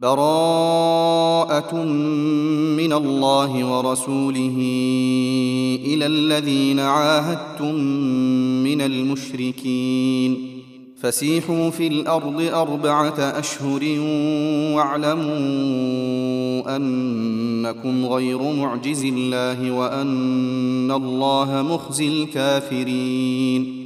براءة من الله ورسوله إلى الذين عاهدتم من المشركين. فسيحوا في الأرض أربعة أشهر واعلموا أنكم غير معجز الله وأن الله مخزي الكافرين.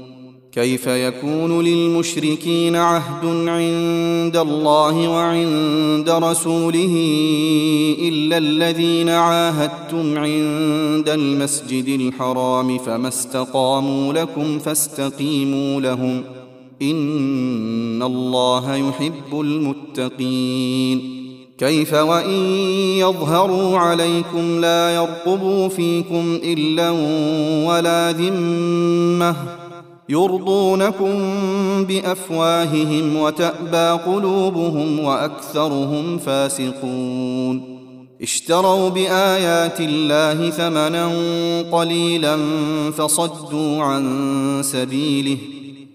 كيف يكون للمشركين عهد عند الله وعند رسوله إلا الذين عاهدتم عند المسجد الحرام فما استقاموا لكم فاستقيموا لهم إن الله يحب المتقين كيف وإن يظهروا عليكم لا يرقبوا فيكم إلا ولا ذمة يرضونكم بأفواههم وتأبى قلوبهم وأكثرهم فاسقون. اشتروا بآيات الله ثمنا قليلا فصدوا عن سبيله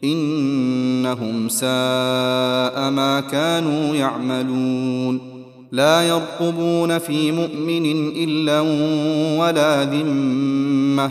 إنهم ساء ما كانوا يعملون. لا يرقبون في مؤمن إلا ولا ذمة.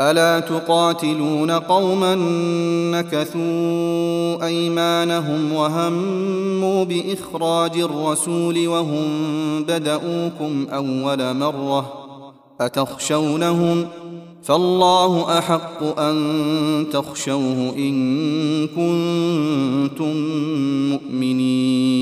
ألا تقاتلون قوما نكثوا أيمانهم وهموا بإخراج الرسول وهم بداوكم أول مرة أتخشونهم فالله أحق أن تخشوه إن كنتم مؤمنين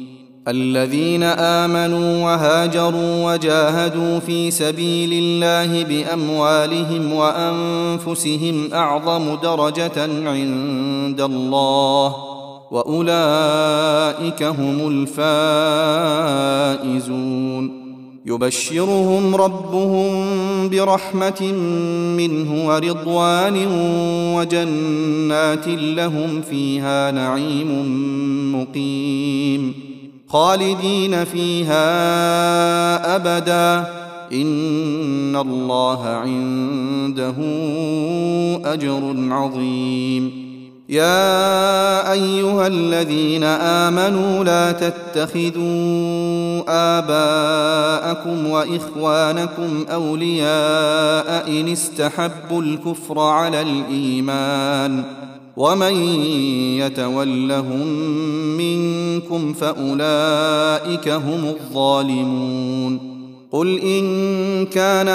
الذين آمنوا وهاجروا وجاهدوا في سبيل الله بأموالهم وأنفسهم أعظم درجة عند الله وأولئك هم الفائزون. يبشرهم ربهم برحمة منه ورضوان وجنات لهم فيها نعيم مقيم. خالدين فيها أبدا. إن الله عنده أجر عظيم. يا أيها الذين آمنوا لا تتخذوا آباءكم وإخوانكم أولياء إن استحبوا الكفر على الإيمان. ومن يتولهم منكم فأولئك هم الظالمون. قل إن كان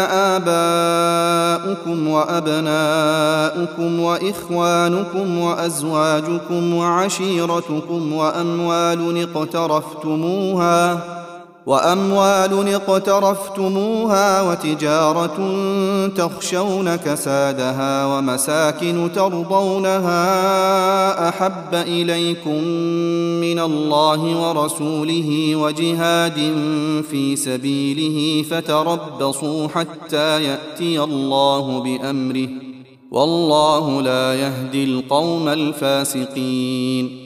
آباؤكم وأبناؤكم وإخوانكم وأزواجكم وعشيرتكم وأموال اقترفتموها وأموال اقترفتموها وتجارة تخشون كسادها ومساكن ترضونها أحب إليكم من الله ورسوله وجهاد في سبيله فتربصوا حتى يأتي الله بأمره والله لا يهدي القوم الفاسقين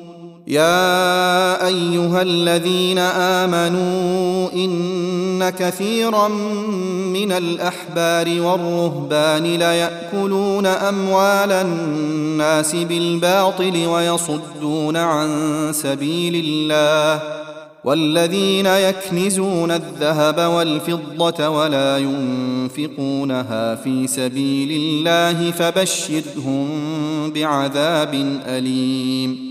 يا أيها الذين آمنوا إن كثيرا من الأحبار والرهبان ليأكلون أموال الناس بالباطل ويصدون عن سبيل الله والذين يكنزون الذهب والفضة ولا ينفقونها في سبيل الله فبشرهم بعذاب أليم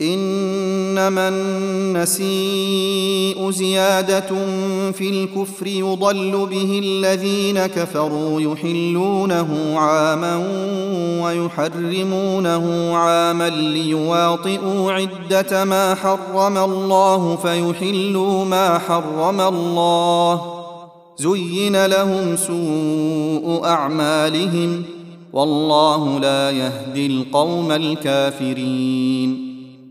إنما النسيء زيادة في الكفر يضل به الذين كفروا يحلونه عاما ويحرمونه عاما ليواطئوا عدة ما حرم الله فيحلوا ما حرم الله. زين لهم سوء أعمالهم والله لا يهدي القوم الكافرين.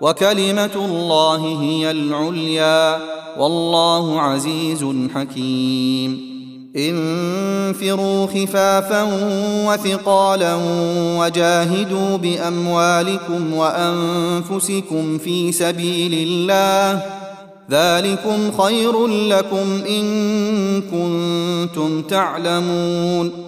وكلمة الله هي العليا والله عزيز حكيم. انفروا خفافا وثقالا وجاهدوا بأموالكم وأنفسكم في سبيل الله. ذلكم خير لكم إن كنتم تعلمون.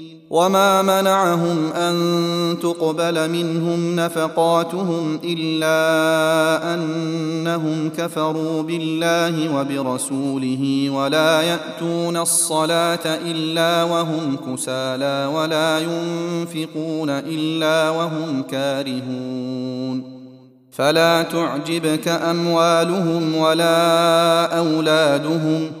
وما منعهم ان تقبل منهم نفقاتهم الا انهم كفروا بالله وبرسوله ولا ياتون الصلاه الا وهم كسالى ولا ينفقون الا وهم كارهون فلا تعجبك اموالهم ولا اولادهم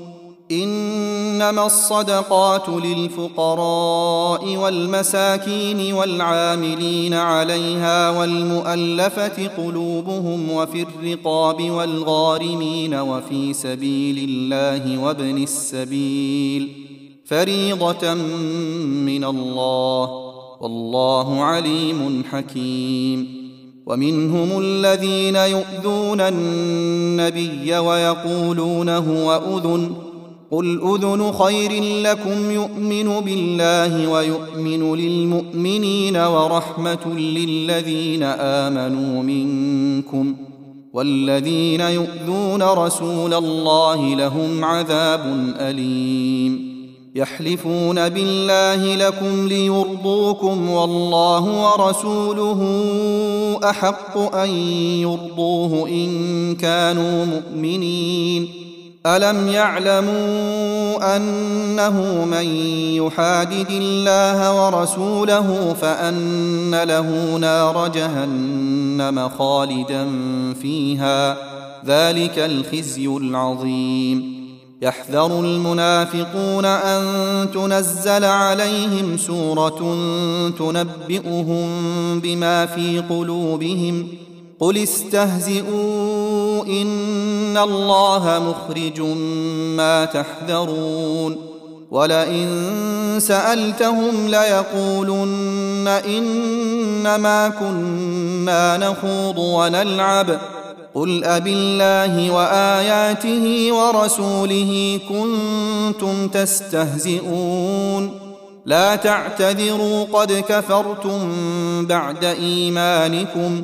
إنما الصدقات للفقراء والمساكين والعاملين عليها والمؤلفة قلوبهم وفي الرقاب والغارمين وفي سبيل الله وابن السبيل فريضة من الله والله عليم حكيم ومنهم الذين يؤذون النبي ويقولون هو أذن قل اذن خير لكم يؤمن بالله ويؤمن للمؤمنين ورحمه للذين امنوا منكم والذين يؤذون رسول الله لهم عذاب اليم يحلفون بالله لكم ليرضوكم والله ورسوله احق ان يرضوه ان كانوا مؤمنين ألم يعلموا أنه من يحادد الله ورسوله فأن له نار جهنم خالدا فيها ذلك الخزي العظيم. يحذر المنافقون أن تنزل عليهم سورة تنبئهم بما في قلوبهم قل استهزئوا ان الله مخرج ما تحذرون ولئن سالتهم ليقولن انما كنا نخوض ونلعب قل أبالله وآياته ورسوله كنتم تستهزئون لا تعتذروا قد كفرتم بعد إيمانكم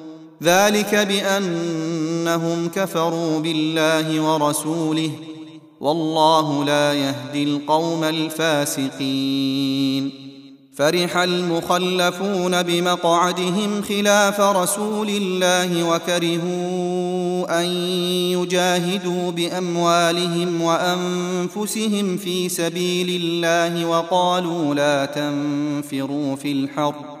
ذلك بأنهم كفروا بالله ورسوله والله لا يهدي القوم الفاسقين. فرح المخلفون بمقعدهم خلاف رسول الله وكرهوا أن يجاهدوا بأموالهم وأنفسهم في سبيل الله وقالوا لا تنفروا في الحرب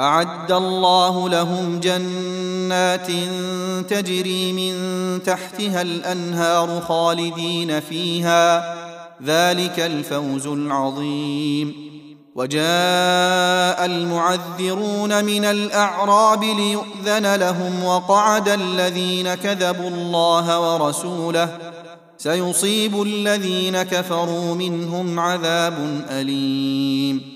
أعد الله لهم جنات تجري من تحتها الأنهار خالدين فيها. ذلك الفوز العظيم. وجاء المعذرون من الأعراب ليؤذن لهم وقعد الذين كذبوا الله ورسوله. سيصيب الذين كفروا منهم عذاب أليم.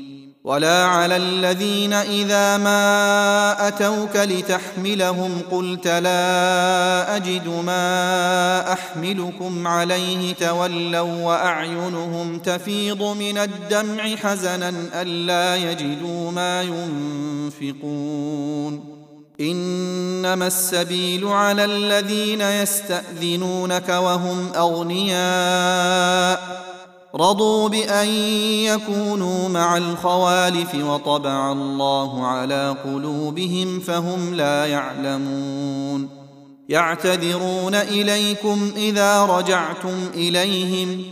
ولا على الذين إذا ما أتوك لتحملهم قلت لا أجد ما أحملكم عليه تولوا وأعينهم تفيض من الدمع حزنا ألا يجدوا ما ينفقون إنما السبيل على الذين يستأذنونك وهم أغنياء رضوا بأن يكونوا مع الخوالف وطبع الله على قلوبهم فهم لا يعلمون. يعتذرون إليكم إذا رجعتم إليهم.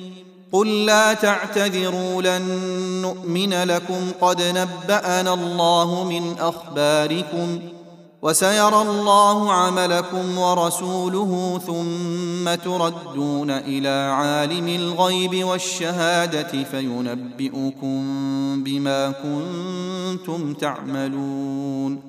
قل لا تعتذروا لن نؤمن لكم. قد نبأنا الله من أخباركم. وسيرى الله عملكم ورسوله ثم تردون إلى عالم الغيب والشهادة فينبئكم بما كنتم تعملون.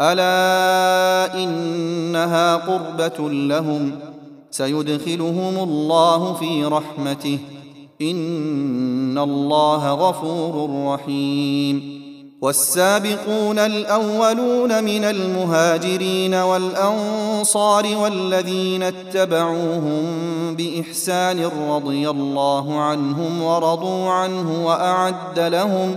ألا إنها قربة لهم سيدخلهم الله في رحمته. إن الله غفور رحيم. والسابقون الأولون من المهاجرين والأنصار والذين اتبعوهم بإحسان رضي الله عنهم ورضوا عنه وأعد لهم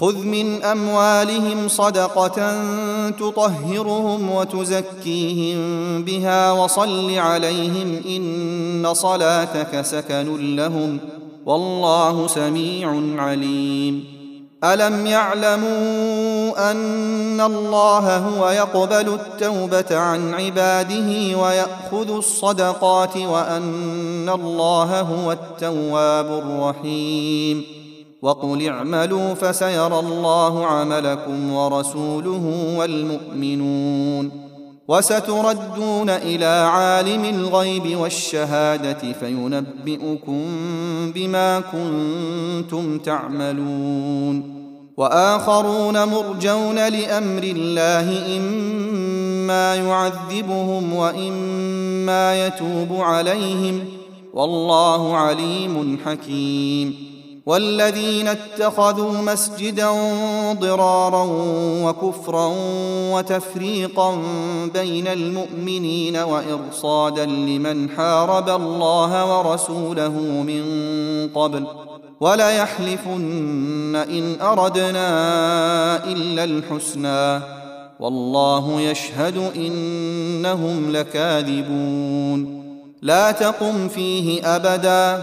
خذ من أموالهم صدقة تطهرهم وتزكيهم بها وصل عليهم إن صلاتك سكن لهم والله سميع عليم. ألم يعلموا أن الله هو يقبل التوبة عن عباده ويأخذ الصدقات وأن الله هو التواب الرحيم. وقل اعملوا فسيرى الله عملكم ورسوله والمؤمنون وستردون إلى عالم الغيب والشهادة فينبئكم بما كنتم تعملون وآخرون مرجون لأمر الله إما يعذبهم وإما يتوب عليهم والله عليم حكيم والذين اتخذوا مسجدا ضرارا وكفرا وتفريقا بين المؤمنين وإرصادا لمن حارب الله ورسوله من قبل وليحلفن إن أردنا إلا الحسنى والله يشهد إنهم لكاذبون لا تقم فيه أبدا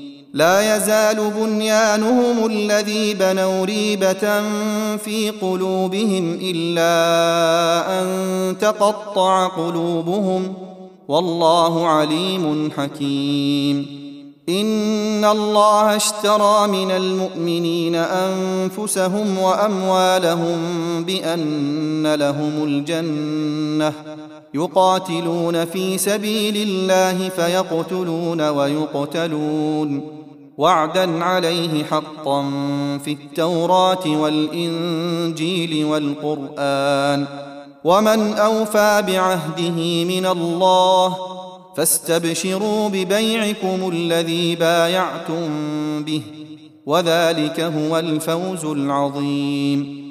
لا يزال بنيانهم الذي بنوا ريبة في قلوبهم إلا أن تقطع قلوبهم والله عليم حكيم. إن الله اشترى من المؤمنين أنفسهم وأموالهم بأن لهم الجنة يقاتلون في سبيل الله فيقتلون ويقتلون. وعدا عليه حقا في التوراه والانجيل والقران ومن اوفى بعهده من الله فاستبشروا ببيعكم الذي بايعتم به وذلك هو الفوز العظيم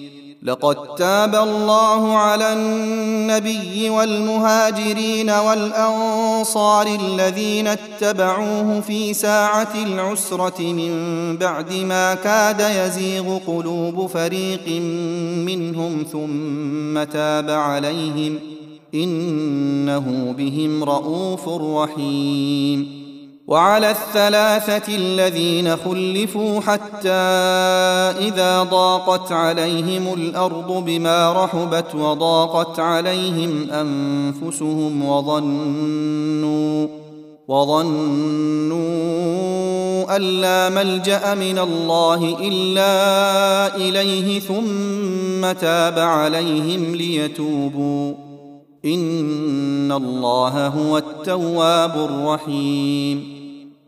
لقد تاب الله على النبي والمهاجرين والأنصار الذين اتبعوه في ساعة العسرة من بعد ما كاد يزيغ قلوب فريق منهم ثم تاب عليهم إنه بهم رءوف رحيم وعلى الثلاثة الذين خلفوا حتى إذا ضاقت عليهم الأرض بما رحبت وضاقت عليهم أنفسهم وظنوا وظنوا أن لا ملجأ من الله إلا إليه ثم تاب عليهم ليتوبوا. إن الله هو التواب الرحيم.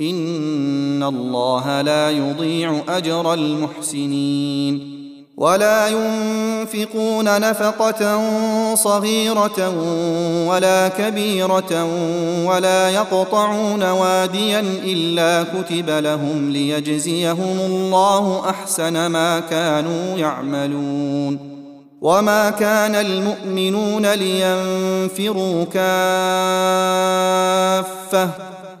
إن الله لا يضيع أجر المحسنين ولا ينفقون نفقة صغيرة ولا كبيرة ولا يقطعون واديا إلا كتب لهم ليجزيهم الله أحسن ما كانوا يعملون وما كان المؤمنون لينفروا كافة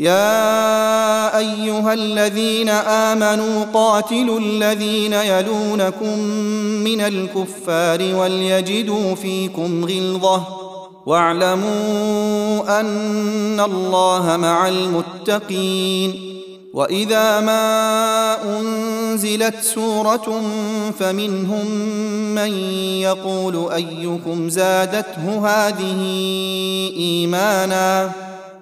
يا أيها الذين آمنوا قاتلوا الذين يلونكم من الكفار وليجدوا فيكم غلظة واعلموا أن الله مع المتقين وإذا ما أنزلت سورة فمنهم من يقول أيكم زادته هذه إيمانا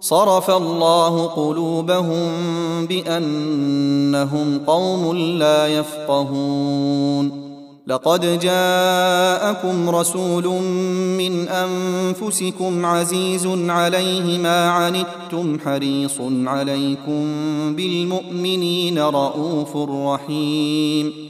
صرف الله قلوبهم بأنهم قوم لا يفقهون. لقد جاءكم رسول من أنفسكم عزيز عليه ما عنتم حريص عليكم بالمؤمنين رءوف رحيم.